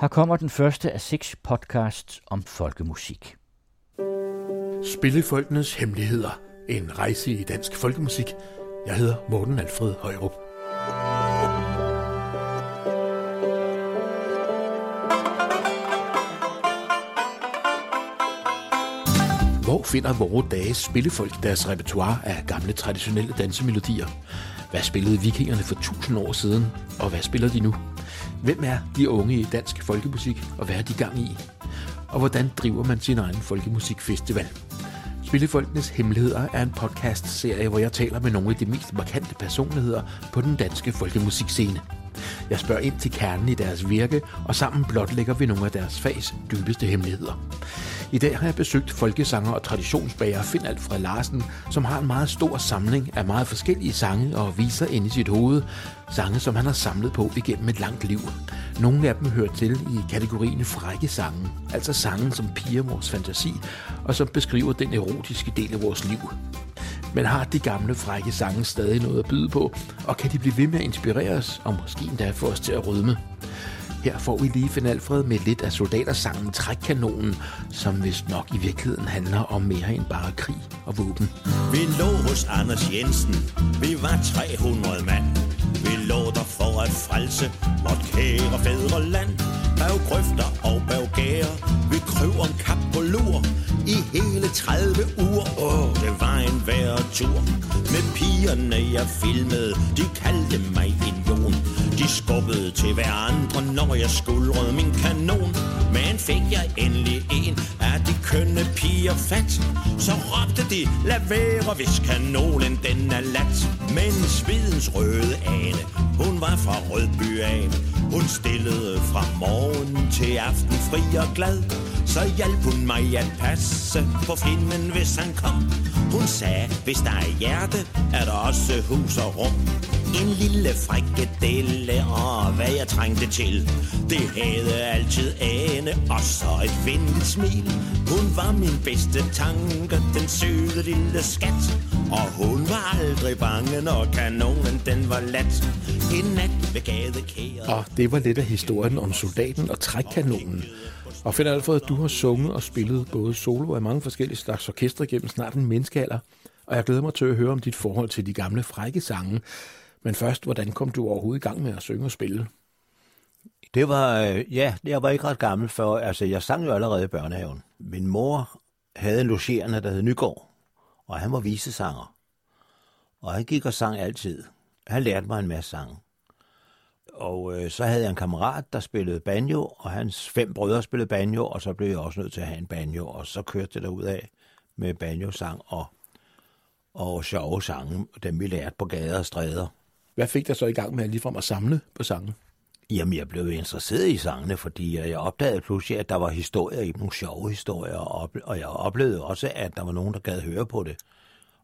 Her kommer den første af seks podcasts om folkemusik. Spillefolkenes Hemmeligheder. En rejse i dansk folkemusik. Jeg hedder Morten Alfred Højrup. Hvor finder vore dages spillefolk deres repertoire af gamle traditionelle dansemelodier? Hvad spillede vikingerne for tusind år siden, og hvad spiller de nu? Hvem er de unge i dansk folkemusik, og hvad er de gang i? Og hvordan driver man sin egen folkemusikfestival? Spillefolkenes Hemmeligheder er en podcast-serie, hvor jeg taler med nogle af de mest markante personligheder på den danske folkemusikscene. Jeg spørger ind til kernen i deres virke, og sammen blotlægger vi nogle af deres fags dybeste hemmeligheder. I dag har jeg besøgt folkesanger og traditionsbager Finn Alfred Larsen, som har en meget stor samling af meget forskellige sange og viser ind i sit hoved. Sange, som han har samlet på igennem et langt liv. Nogle af dem hører til i kategorien frække sange, altså sange, som piger vores fantasi, og som beskriver den erotiske del af vores liv. Men har de gamle frække sange stadig noget at byde på, og kan de blive ved med at inspirere os, og måske endda få os til at rødme? Her får vi lige Finn Alfred med lidt af soldatersangen Trækkanonen, som vist nok i virkeligheden handler om mere end bare krig og våben. Vi lå hos Anders Jensen, vi var 300 mand. Vi lå der for at frelse vort kære fædreland. Bag grøfter og bag gære, vi kryv om kap på lur. I hele 30 uger, åh, det var en værre tur. Med pigerne jeg filmede, de kaldte mig en. De skubbede til hverandre, når jeg skuldrede min kanon. Men fik jeg endelig en af de kønne piger fat, så råbte de, lad være, hvis kanonen den er lat. Men svidens røde ane, hun var fra Rødby af. Hun stillede fra morgen til aften fri og glad. Så hjalp hun mig at passe på filmen, hvis han kom. Hun sagde, hvis der er hjerte, er der også hus og rum. En lille frikadelle og hvad jeg trængte til Det havde altid ane og så et venligt smil Hun var min bedste tanke, den søde lille skat Og hun var aldrig bange, når kanonen den var lat En nat ved gadekæret Og det var lidt af historien om soldaten og trækkanonen. Og Finn Alfred, du har sunget og spillet både solo og i mange forskellige slags orkestre gennem snart en menneskealder. Og jeg glæder mig til at høre om dit forhold til de gamle frække sange. Men først, hvordan kom du overhovedet i gang med at synge og spille? Det var, øh, ja, jeg var ikke ret gammel før, altså jeg sang jo allerede i børnehaven. Min mor havde en logerende, der hed Nygaard, og han var visesanger. Og han gik og sang altid. Han lærte mig en masse sange. Og øh, så havde jeg en kammerat, der spillede banjo, og hans fem brødre spillede banjo, og så blev jeg også nødt til at have en banjo, og så kørte det af med banjo-sang og, og sjove sange, dem vi lærte på gader og stræder. Hvad fik dig så i gang med ligefrem at samle på sange? Jamen, jeg blev interesseret i sangene, fordi jeg opdagede pludselig, at der var historier i dem, nogle sjove historier, og, og jeg oplevede også, at der var nogen, der gad høre på det.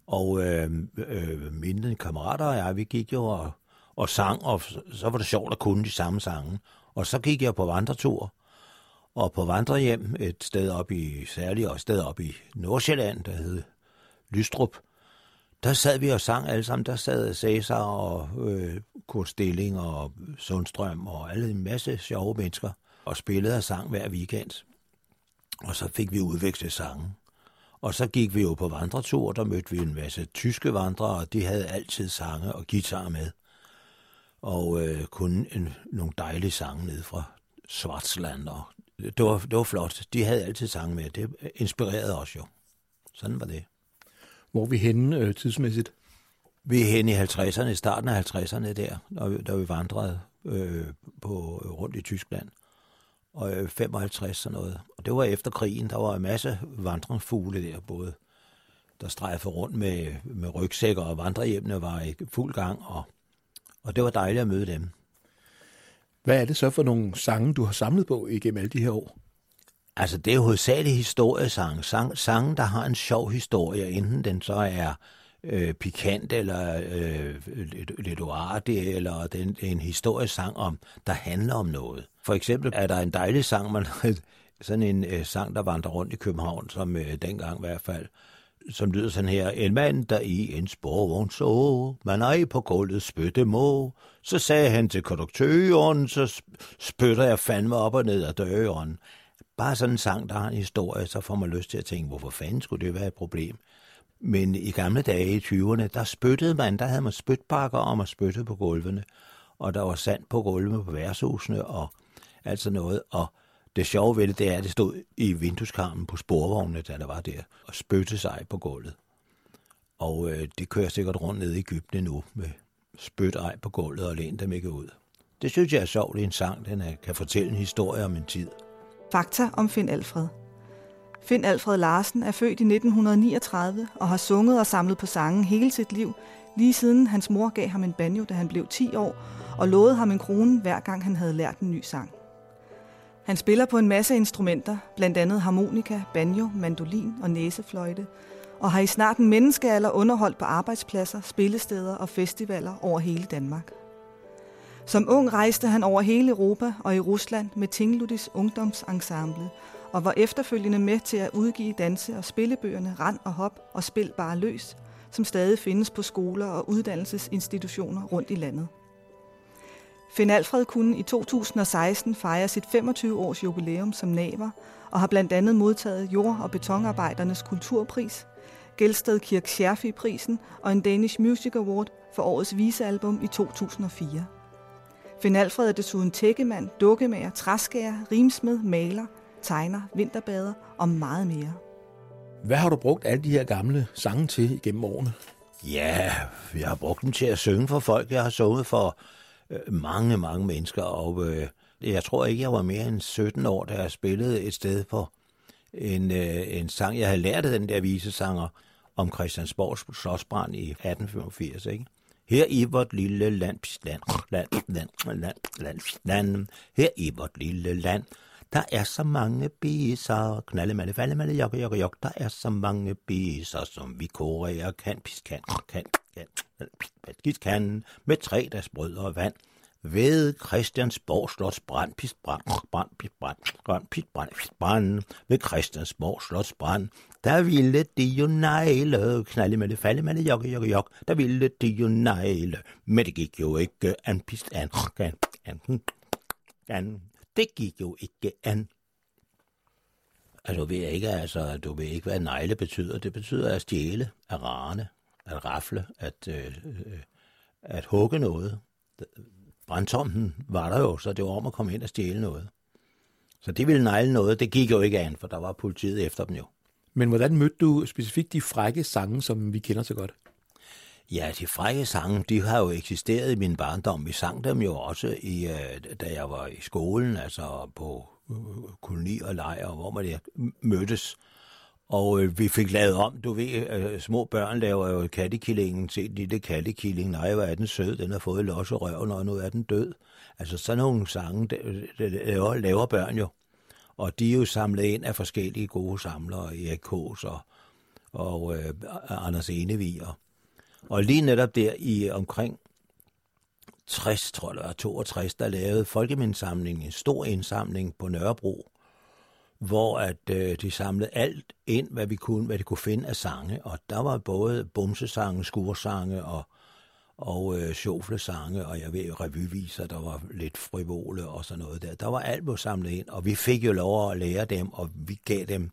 Og øh, øh, mine kammerater og jeg, vi gik jo og, og sang, og så var det sjovt at kunne de samme sange. Og så gik jeg på vandretur, og på vandrehjem et sted op i, særligt og et sted op i Nordsjælland, der hed Lystrup, der sad vi og sang alle sammen. Der sad Cæsar og øh, Kurt Stilling og Sundstrøm og alle en masse sjove mennesker og spillede og sang hver weekend. Og så fik vi udvekslet sange. Og så gik vi jo på vandretur, der mødte vi en masse tyske vandrere, og de havde altid sange og guitar med. Og øh, kun en, nogle dejlige sange ned fra Schwarzland. Og det, var, det var flot. De havde altid sange med. Det inspirerede os jo. Sådan var det. Hvor er vi henne øh, tidsmæssigt? Vi er henne i 50'erne, i starten af 50'erne der, da vi, da vi vandrede øh, på, rundt i Tyskland. Og øh, 55 sådan noget. Og det var efter krigen, der var en masse vandringsfugle der, både der strejfede rundt med, med rygsækker, og vandrehjemmene var i fuld gang, og, og det var dejligt at møde dem. Hvad er det så for nogle sange, du har samlet på igennem alle de her år? Altså, det er hovedsageligt historiesang. Sang, sange, der har en sjov historie, enten den så er øh, pikant eller øh, lidt, lidt oartig, eller den, en historiesang, om, der handler om noget. For eksempel er der en dejlig sang, man sådan en øh, sang, der vandrer rundt i København, som øh, dengang i hvert fald som lyder sådan her. En mand, der i en sporvogn så, man ej på gulvet spytte må. Så sagde han til konduktøren, så spytter jeg fandme op og ned ad døren. Bare sådan en sang, der har en historie, så får man lyst til at tænke, hvorfor fanden skulle det være et problem? Men i gamle dage i 20'erne, der spyttede man, der havde man spytbakker om at spytte på gulvene. Og der var sand på gulvene på værtshusene og alt sådan noget. Og det sjove ved det, det er, at det stod i vindueskarmen på sporvognene, da der var der, og spytte sig på gulvet. Og øh, det kører sikkert rundt ned i Ægypten nu med spyt ej på gulvet og læn dem ikke ud. Det synes jeg er sjovt i en sang, den er, kan fortælle en historie om en tid. Fakta om Finn Alfred. Finn Alfred Larsen er født i 1939 og har sunget og samlet på sangen hele sit liv, lige siden hans mor gav ham en banjo, da han blev 10 år, og lovede ham en krone hver gang han havde lært en ny sang. Han spiller på en masse instrumenter, blandt andet harmonika, banjo, mandolin og næsefløjte, og har i snart en menneskealder underholdt på arbejdspladser, spillesteder og festivaler over hele Danmark. Som ung rejste han over hele Europa og i Rusland med Tingludis ungdomsensemble, og var efterfølgende med til at udgive danse- og spillebøgerne Rand og Hop og Spil bare løs, som stadig findes på skoler og uddannelsesinstitutioner rundt i landet. Finn Alfred kunne i 2016 fejre sit 25-års jubilæum som naver og har blandt andet modtaget jord- og betonarbejdernes kulturpris, Gelsted Kirk Scherfi-prisen og en Danish Music Award for årets visealbum i 2004. Finn Alfred er desuden tækkemand, dukkemager, træskærer, rimsmed, maler, tegner, vinterbader og meget mere. Hvad har du brugt alle de her gamle sange til igennem årene? Ja, jeg har brugt dem til at synge for folk. Jeg har sunget for Øh, mange, mange mennesker, og øh, jeg tror ikke, jeg var mere end 17 år, da jeg spillede et sted på en, øh, en sang. Jeg havde lært den der visesanger om Christiansborgs slåsbrand i 1885, ikke? Her i vort lille land, land, land, land, land, land, land, her i vort lille land, der er så mange biser, knalle, malle, falde, malle, jokke, jokke, jok, Der er så mange biser, som vi koreer kan, pis, kan, kan, ja, kan, kan, med tre dags brød og vand. Ved Christiansborg Slots brand, pis, brand, brand, pis, brand, brand, pis, brand, pis, brand. Ved Christiansborg Slots brand, der ville de jo nejle, knalde med det falde med det jokke, jokke, jok. Der ville de jo nejle, men det gik jo ikke an, pis, an, kan, an, an. Det gik jo ikke an. Altså, du ved ikke, altså, du ved ikke, hvad negle betyder. Det betyder at stjæle, af rane, at rafle, at, øh, øh, at hugge noget. Brandtomten var der jo, så det var om at komme ind og stjæle noget. Så det ville negle noget. Det gik jo ikke an, for der var politiet efter dem jo. Men hvordan mødte du specifikt de frække sange, som vi kender så godt? Ja, de frække sange, de har jo eksisteret i min barndom. Vi sang dem jo også, i, da jeg var i skolen, altså på koloni og lejr, hvor man mødtes. Og øh, vi fik lavet om, du ved, øh, små børn laver jo kattekillingen, se en lille kattekilling, nej, hvor er den sød, den har fået los og røven, og nu er den død. Altså sådan nogle sange, det, det laver, laver børn jo. Og de er jo samlet ind af forskellige gode samlere, Erik Kås og, og øh, Anders Enevier. Og lige netop der i omkring 60, tror jeg, 62, der lavede Folkemindsamlingen en stor indsamling på Nørrebro, hvor at øh, de samlede alt ind, hvad vi kunne, hvad de kunne finde af sange, og der var både bumsesange, skursange og og øh, sjoflesange, og jeg ved, revyviser, der var lidt frivole og sådan noget der. Der var alt på samlet ind, og vi fik jo lov at lære dem, og vi gav dem,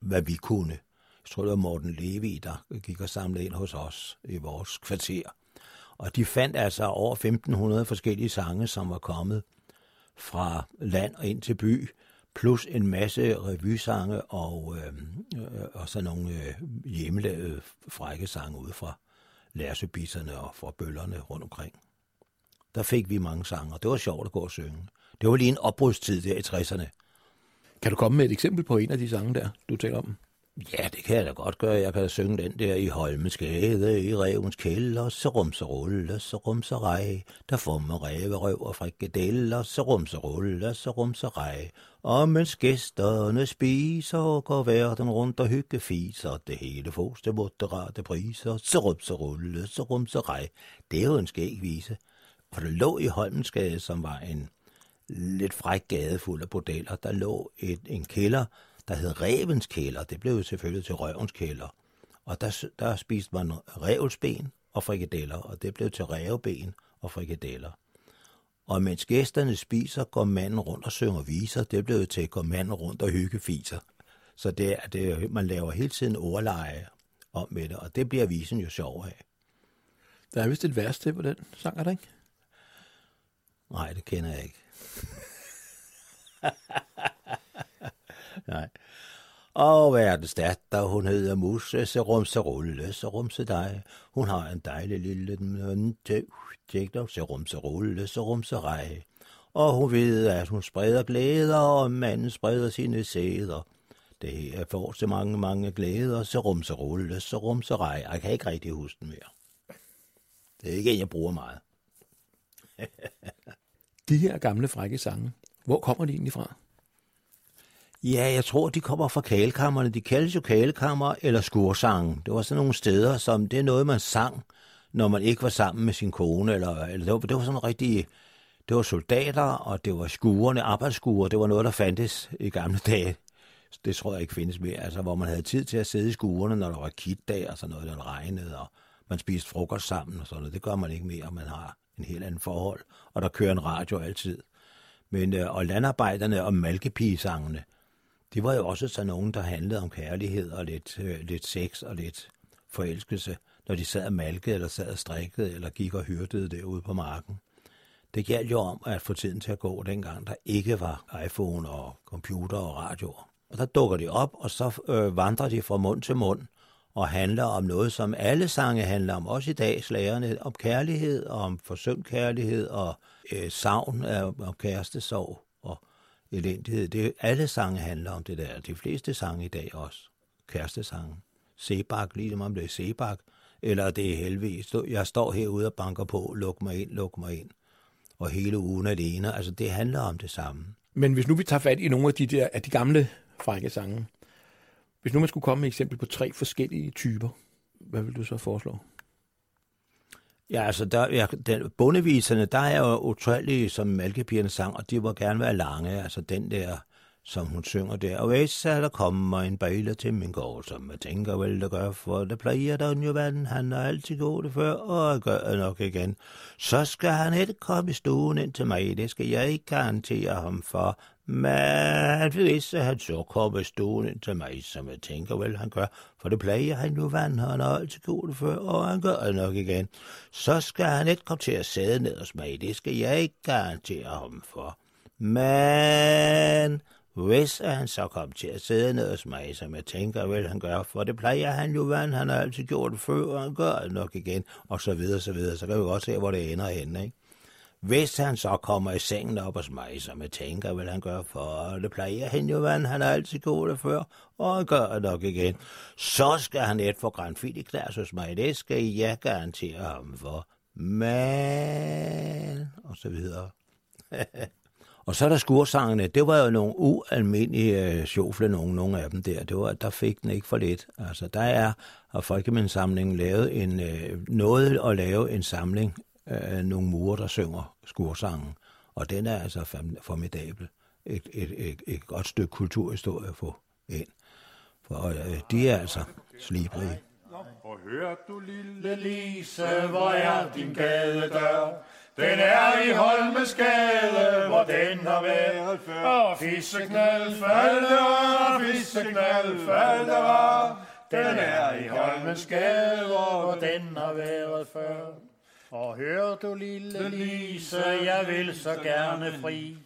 hvad vi kunne. Jeg tror, det var Morten Levi, der gik og samlede ind hos os i vores kvarter. Og de fandt altså over 1500 forskellige sange, som var kommet fra land og ind til by, plus en masse revysange og, øhm, øh, og så nogle øh, hjemmelavede frække sange ude fra lærsebisserne og fra bøllerne rundt omkring. Der fik vi mange sange, og det var sjovt at gå og synge. Det var lige en opbrudstid der i 60'erne. Kan du komme med et eksempel på en af de sange der, du taler om? Ja, det kan jeg da godt gøre. Jeg kan da synge den der i Holmens Gade, i Revens Kælder, så rumser rulle, så rumser rej. Der får man ræve, røv og frikadeller, så rumser rulle, så rumser rej. Og mens gæsterne spiser, går verden rundt og hygge fiser. Det hele fås til moderate priser, så rumser rulle, så rumser rej. Det er jo en skæg vise. For det lå i Holmens Gade, som var en lidt fræk gade fuld af bordeller. Der lå et, en kælder, der hed Revens Kælder. Det blev selvfølgelig til Røvens Kælder. Og der, der spiste man revsben og frikadeller, og det blev til revben og frikadeller. Og mens gæsterne spiser, går manden rundt og synger viser. Det blev til, går manden rundt og hygge fiser. Så det er, det, man laver hele tiden ordleje om med det, og det bliver visen jo sjov af. Der er vist et vers til på den sang, er der ikke? Nej, det kender jeg ikke. Nej. Og verdens datter, hun hedder Musse, så rumse rulle, så rumse dig. Hun har en dejlig lille munte, tjek så rumse rulle, så rumse rej. Og hun ved, at hun spreder glæder, og manden spreder sine sæder. Det her får så mange, mange glæder, så rumse rulle, så rumse rej. Jeg kan ikke rigtig huske den mere. Det er ikke en, jeg bruger meget. De her gamle frække sange, hvor kommer de egentlig fra? Ja, jeg tror, de kommer fra kalekammerne. De kaldes jo kalekammer eller skursange. Det var sådan nogle steder, som det er noget, man sang, når man ikke var sammen med sin kone. Eller, eller det, var, det var sådan rigtig... Det var soldater, og det var skuerne, arbejdsskuer. Det var noget, der fandtes i gamle dage. Det tror jeg ikke findes mere. Altså, hvor man havde tid til at sidde i skuerne, når der var kitdag og sådan noget, der regnede, og man spiste frokost sammen og sådan noget. Det gør man ikke mere. Man har en helt anden forhold, og der kører en radio altid. Men, øh, og landarbejderne og malkepigesangene, det var jo også sådan nogen, der handlede om kærlighed og lidt, øh, lidt sex og lidt forelskelse, når de sad og malkede eller sad og strikkede eller gik og hyrdede derude på marken. Det galt jo om at få tiden til at gå dengang, der ikke var iPhone og computer og radioer. Og der dukker de op, og så øh, vandrer de fra mund til mund og handler om noget, som alle sange handler om, også i dag slagerne, om kærlighed, om forsømt kærlighed og øh, savn af, om kærestesorg elendighed. Det, alle sange handler om det der. De fleste sange i dag også. Kærestesange. Sebak, lige om det er Sebak, eller det er helvede. Jeg står herude og banker på, luk mig ind, luk mig ind. Og hele ugen alene. Altså, det handler om det samme. Men hvis nu vi tager fat i nogle af de der af de gamle frække sange, hvis nu man skulle komme med et eksempel på tre forskellige typer, hvad vil du så foreslå? Ja, altså, der, ja, den, bundeviserne, der er jo utrolige, som Malkepigerne sang, og de må gerne være lange. Altså den der, som hun synger der. Og hvis der kommer en bejle til min gård, som jeg tænker vel, det gør, for det plejer der jo vand, han har altid gået det før, og gør nok igen. Så skal han ikke komme i stuen ind til mig, det skal jeg ikke garantere ham for. Men hvis han så kommer stående til mig, som jeg tænker vel, han gør, for det plejer han jo vand, han har altid gjort det før, og han gør det nok igen, så skal han ikke komme til at sæde ned hos mig, det skal jeg ikke garantere ham for. Men hvis han så kom til at sidde ned hos mig, som jeg tænker vel, han gør, for det plejer han jo vand, han har altid gjort det før, og han gør det nok igen, og så videre, så videre, så kan vi godt se, hvor det ender henne, ikke? Hvis han så kommer i sengen op hos mig, som jeg tænker, vil han gøre for, det plejer han jo, hvad han har altid gjort det før, og han gør det nok igen. Så skal han et for granfit i klas hos mig, det skal jeg garantere ham for. Men, og så videre. og så er der skursangene, det var jo nogle ualmindelige øh, sjofle, nogle, nogle af dem der. Det var, der fik den ikke for lidt. Altså, der er, har Folkemindsamlingen lavet en, øh, noget at lave en samling øh, nogle murer, der synger skursangen. Og den er altså formidabel. Et, et, et, et godt stykke kulturhistorie at få ind. For øh, de er altså slibrige. Og hør du lille Lise, hvor er din gadedør? Den er i Holmesgade, hvor den har været før. Og fisseknald falder, fisseknald falder. Den er i Holmesgade, hvor den har været før. Og hør du lille Lise, jeg vil så gerne fri.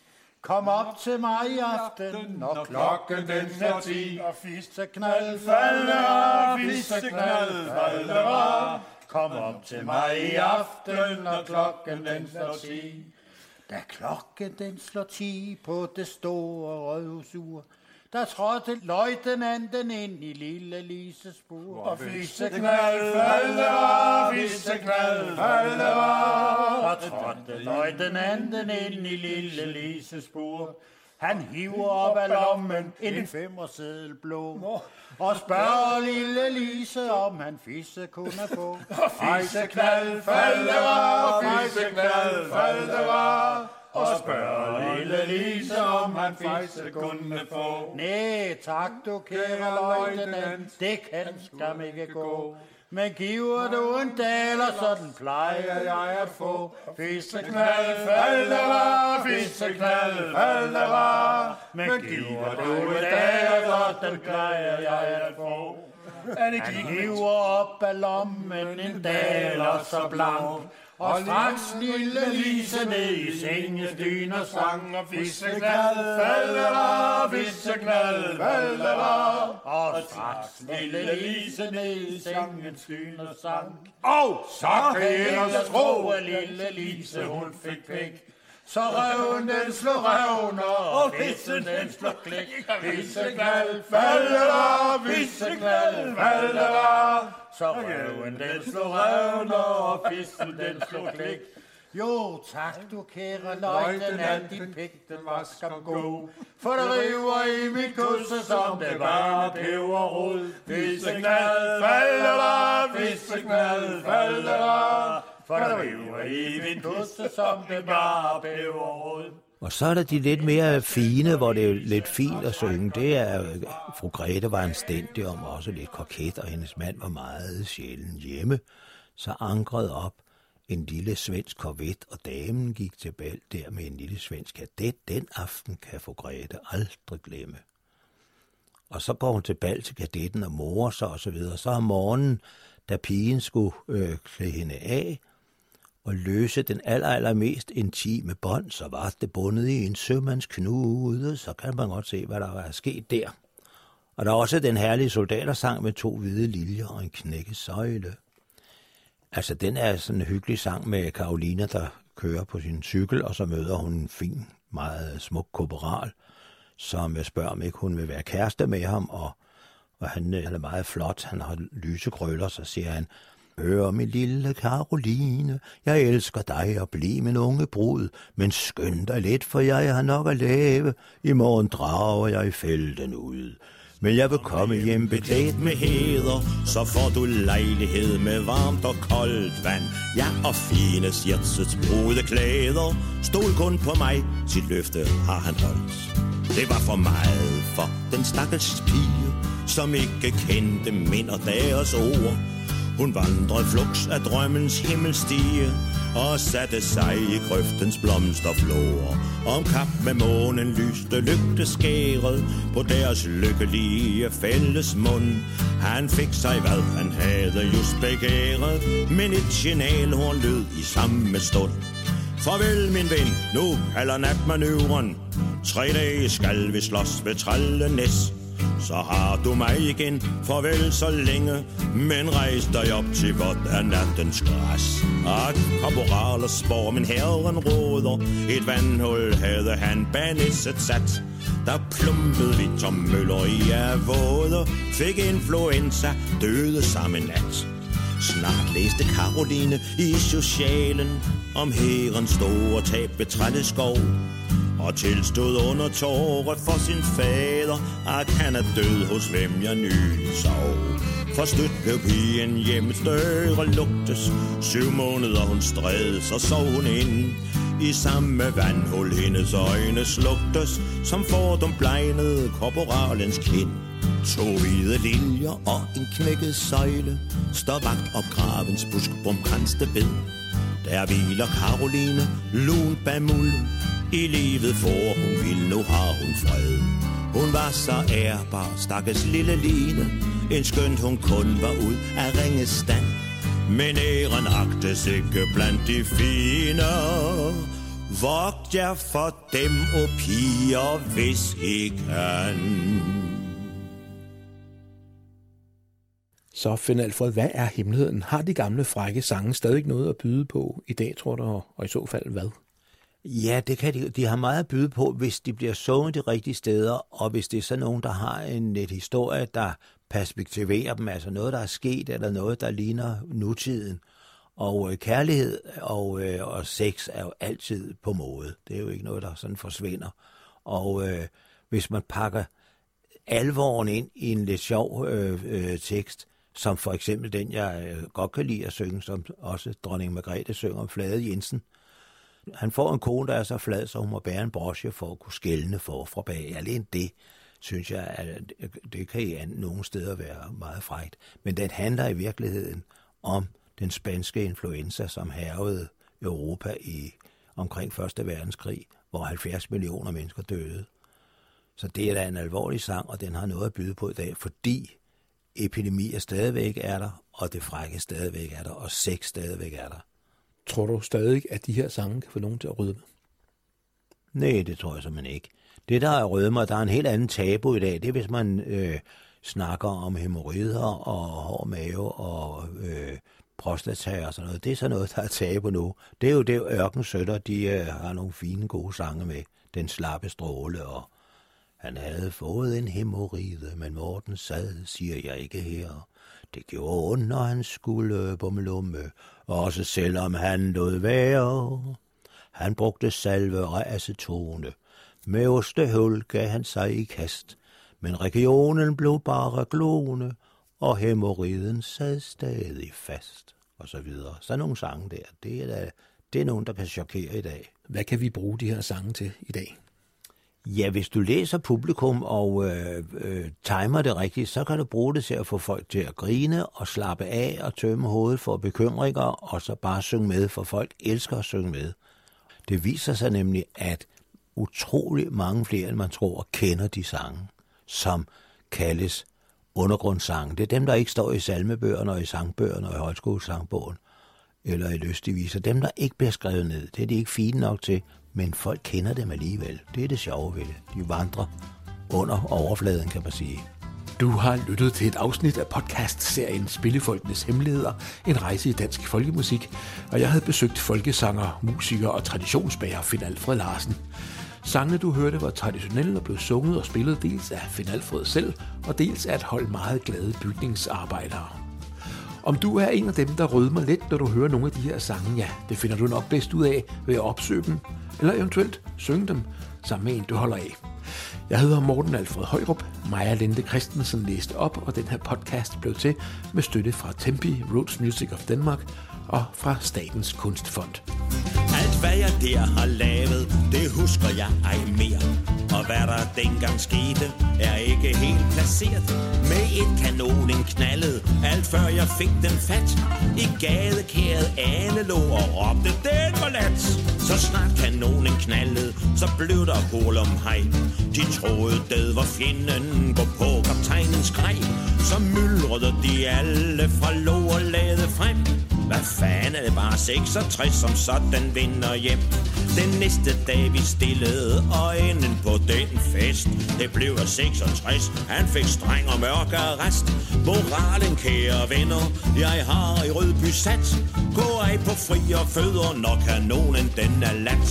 Kom op til mig i aften, når klokken den er ti. Og fisseknald falder, fisseknald falder. Kom op til mig i aften, når klokken den slår ti. Da klokken den slår ti på det store røvsur, der trådte løjtnanten ind i lille Lises bur. Og fisseknald falder, fisseknald falder. Der trådte løjtnanten ind i lille Lises bur. Han hiver op af lommen en femmerseddel blå. Og spørger lille Lise, om han fisse kunne få. Og fisseknald falder, fisseknald falder. og spørger lille Lise, om han fisse kunne få. Nej, tak du kære løjtnant, det kan skam ikke gå. Men giver du en daler, sådan plejer jeg at få. Fisseknald, faldera, fisseknald, faldera. Men giver du en daler, sådan plejer jeg at få. Han hiver op af lommen en daler så blank. Og straks lille Lise ned i sengen og sang og Fisseknald, faldera, fisseknald, faldera. Og straks lille Lise ned i sengen og sang. Og så kan jeg tro, at lille Lise hun fik pæk. Så røven den slår røven, og vissen den slår klik. Fisseknald, faldera, fisseknald, faldera. Så røven den slår røven, og vissen den slår klik. Jo, tak du kære løjtnant, din pik, den var skam god. For der river i mit kusse, som det var peberrod. Fisseknald, faldera, fisseknald, faldera. For der river i min kusse, som det var peberrod. Og så er der de lidt mere fine, hvor det er lidt fint at synge. Det er, fru Grete var anstændig om, også lidt koket, og hendes mand var meget sjældent hjemme. Så ankrede op en lille svensk korvet, og damen gik til bal der med en lille svensk kadet. Den aften kan fru Grete aldrig glemme. Og så går hun til bal til kadetten og morer sig og så videre. Så om morgenen, da pigen skulle øh, klæde hende af, og løse den aller, aller mest intime bånd, så var det bundet i en sømandsknude, så kan man godt se, hvad der var sket der. Og der er også den herlige soldatersang med to hvide liljer og en knækket søjle. Altså, den er sådan en hyggelig sang med Karolina, der kører på sin cykel, og så møder hun en fin, meget smuk korporal, som spørger, om ikke hun vil være kæreste med ham, og, og han, han er meget flot, han har lyse krøller, så siger han, Hør, min lille Karoline, jeg elsker dig og bliv min unge brud, men skynd dig lidt, for jeg har nok at lave. I morgen drager jeg i felten ud. Men jeg vil komme hjem beklædt med heder, så får du lejlighed med varmt og koldt vand. Ja, og fine sjætsets brode klæder. Stol kun på mig, sit løfte har han holdt. Det var for meget for den stakkels pige, som ikke kendte minder deres ord. Hun vandrede flux af drømmens himmelstige og satte sig i grøftens blomsterflor. Om kap med månen lyste lygteskæret på deres lykkelige fælles mund. Han fik sig, hvad han havde just begæret, men et signalhorn lød i samme stund. Farvel, min ven, nu kalder natmanøvren. Tre dage skal vi slås ved Trallenæs. Så har du mig igen, farvel så længe Men rejs dig op til vort er nattens græs. At korporaler spår, min herren råder Et vandhul havde han banisset sat. Der plumpede vi Tom Møller i af våde Fik influenza, døde samme nat. Snart læste Karoline i socialen Om herrens store tab ved skov og tilstod under tårer for sin fader, at han er død hos hvem jeg nylig sov. For stødt blev pigen hjemmets døre lugtes, syv måneder hun stræd, så sov hun ind. I samme vandhul hendes øjne slugtes, som fordum blegnede korporalens kind. To hvide linjer og en knækket søjle, står vagt op gravens busk brumkranste ved. Der hviler Karoline, lun bag mulden, i livet for hun vil, nu har hun fred. Hun var så ærbar, stakkes lille Line, en skønt hun kun var ud af ringes stand. Men æren agtes ikke blandt de fine. Vogt jer for dem og piger, hvis I kan. Så find Alfred, hvad er hemmeligheden? Har de gamle frække sange stadig noget at byde på i dag, tror du, og i så fald hvad? Ja, det kan de. De har meget at byde på, hvis de bliver sunget de rigtige steder, og hvis det er sådan nogen, der har en et historie, der perspektiverer dem, altså noget, der er sket, eller noget, der ligner nutiden. Og øh, kærlighed og, øh, og sex er jo altid på mode. Det er jo ikke noget, der sådan forsvinder. Og øh, hvis man pakker alvoren ind i en lidt sjov øh, øh, tekst, som for eksempel den, jeg øh, godt kan lide at synge, som også dronning Margrethe synger om Flade Jensen, han får en kone, der er så flad, så hun må bære en brosje for at kunne skælne for fra bag. Alene det, synes jeg, at det kan i nogle steder være meget frægt. Men den handler i virkeligheden om den spanske influenza, som hervede Europa i omkring 1. verdenskrig, hvor 70 millioner mennesker døde. Så det er da en alvorlig sang, og den har noget at byde på i dag, fordi epidemier stadigvæk er der, og det frække stadigvæk er der, og sex stadigvæk er der. Tror du stadig, at de her sange kan få nogen til at rydde Nej, det tror jeg simpelthen ikke. Det, der er rødmer, der er en helt anden tabu i dag, det er, hvis man øh, snakker om hemorrider og hård mave og øh, prostata og sådan noget. Det er sådan noget, der er tabu nu. Det er jo det, Ørkensøtter, de øh, har nogle fine, gode sange med. Den slappe stråle og han havde fået en hemorride, men Morten sad, siger jeg ikke her. Det gjorde ondt, når han skulle øh, bumlumme også selvom han lod være. Han brugte salve og acetone. Med ostehul gav han sig i kast, men regionen blev bare glående, og hemoriden sad stadig fast, og så videre. Så nogle sange der, det er, da, det er nogen, der kan chokere i dag. Hvad kan vi bruge de her sange til i dag? Ja, hvis du læser publikum og øh, øh, timer det rigtigt, så kan du bruge det til at få folk til at grine og slappe af og tømme hovedet for bekymringer, og så bare synge med, for folk elsker at synge med. Det viser sig nemlig, at utrolig mange flere, end man tror, kender de sange, som kaldes undergrundssange. Det er dem, der ikke står i salmebøgerne og i sangbøgerne og i højskolesangbogen eller i lystigviser. Dem, der ikke bliver skrevet ned, det er de ikke fine nok til, men folk kender dem alligevel. Det er det sjove ved det. De vandrer under overfladen, kan man sige. Du har lyttet til et afsnit af podcast-serien Spillefolkenes Hemmeligheder, en rejse i dansk folkemusik, og jeg havde besøgt folkesanger, musiker og traditionsbærer Finn Alfred Larsen. Sangene, du hørte, var traditionelle og blev sunget og spillet dels af Finn Alfred selv, og dels af et hold meget glade bygningsarbejdere. Om du er en af dem, der rødmer lidt, når du hører nogle af de her sange, ja, det finder du nok bedst ud af ved at opsøge dem, eller eventuelt synge dem sammen med en, du holder af. Jeg hedder Morten Alfred Højrup. Maja Linde Christensen læste op, og den her podcast blev til med støtte fra Tempi, Roots Music of Denmark og fra Statens Kunstfond. Jeg der har lavet, det husker jeg ej mere. Og hvad der dengang skete, er ikke helt placeret. Med et kanonen knaldet, alt før jeg fik den fat. I gadekæret alle lå og råbte, den var lat. Så snart kanonen knaldede, så blev der hul om hej. De troede, det var fjenden, gå på kaptajnens grej. Så myldrede de alle fra lå og lade frem. Hvad fanden er det bare 66 som sådan vinder hjem? Den næste dag vi stillede øjnen på den fest. Det blev af 66, han fik streng og mørk arrest. Moralen kære venner, jeg har i Rødby sat Gå af på fri og fødder, når kanonen den er lat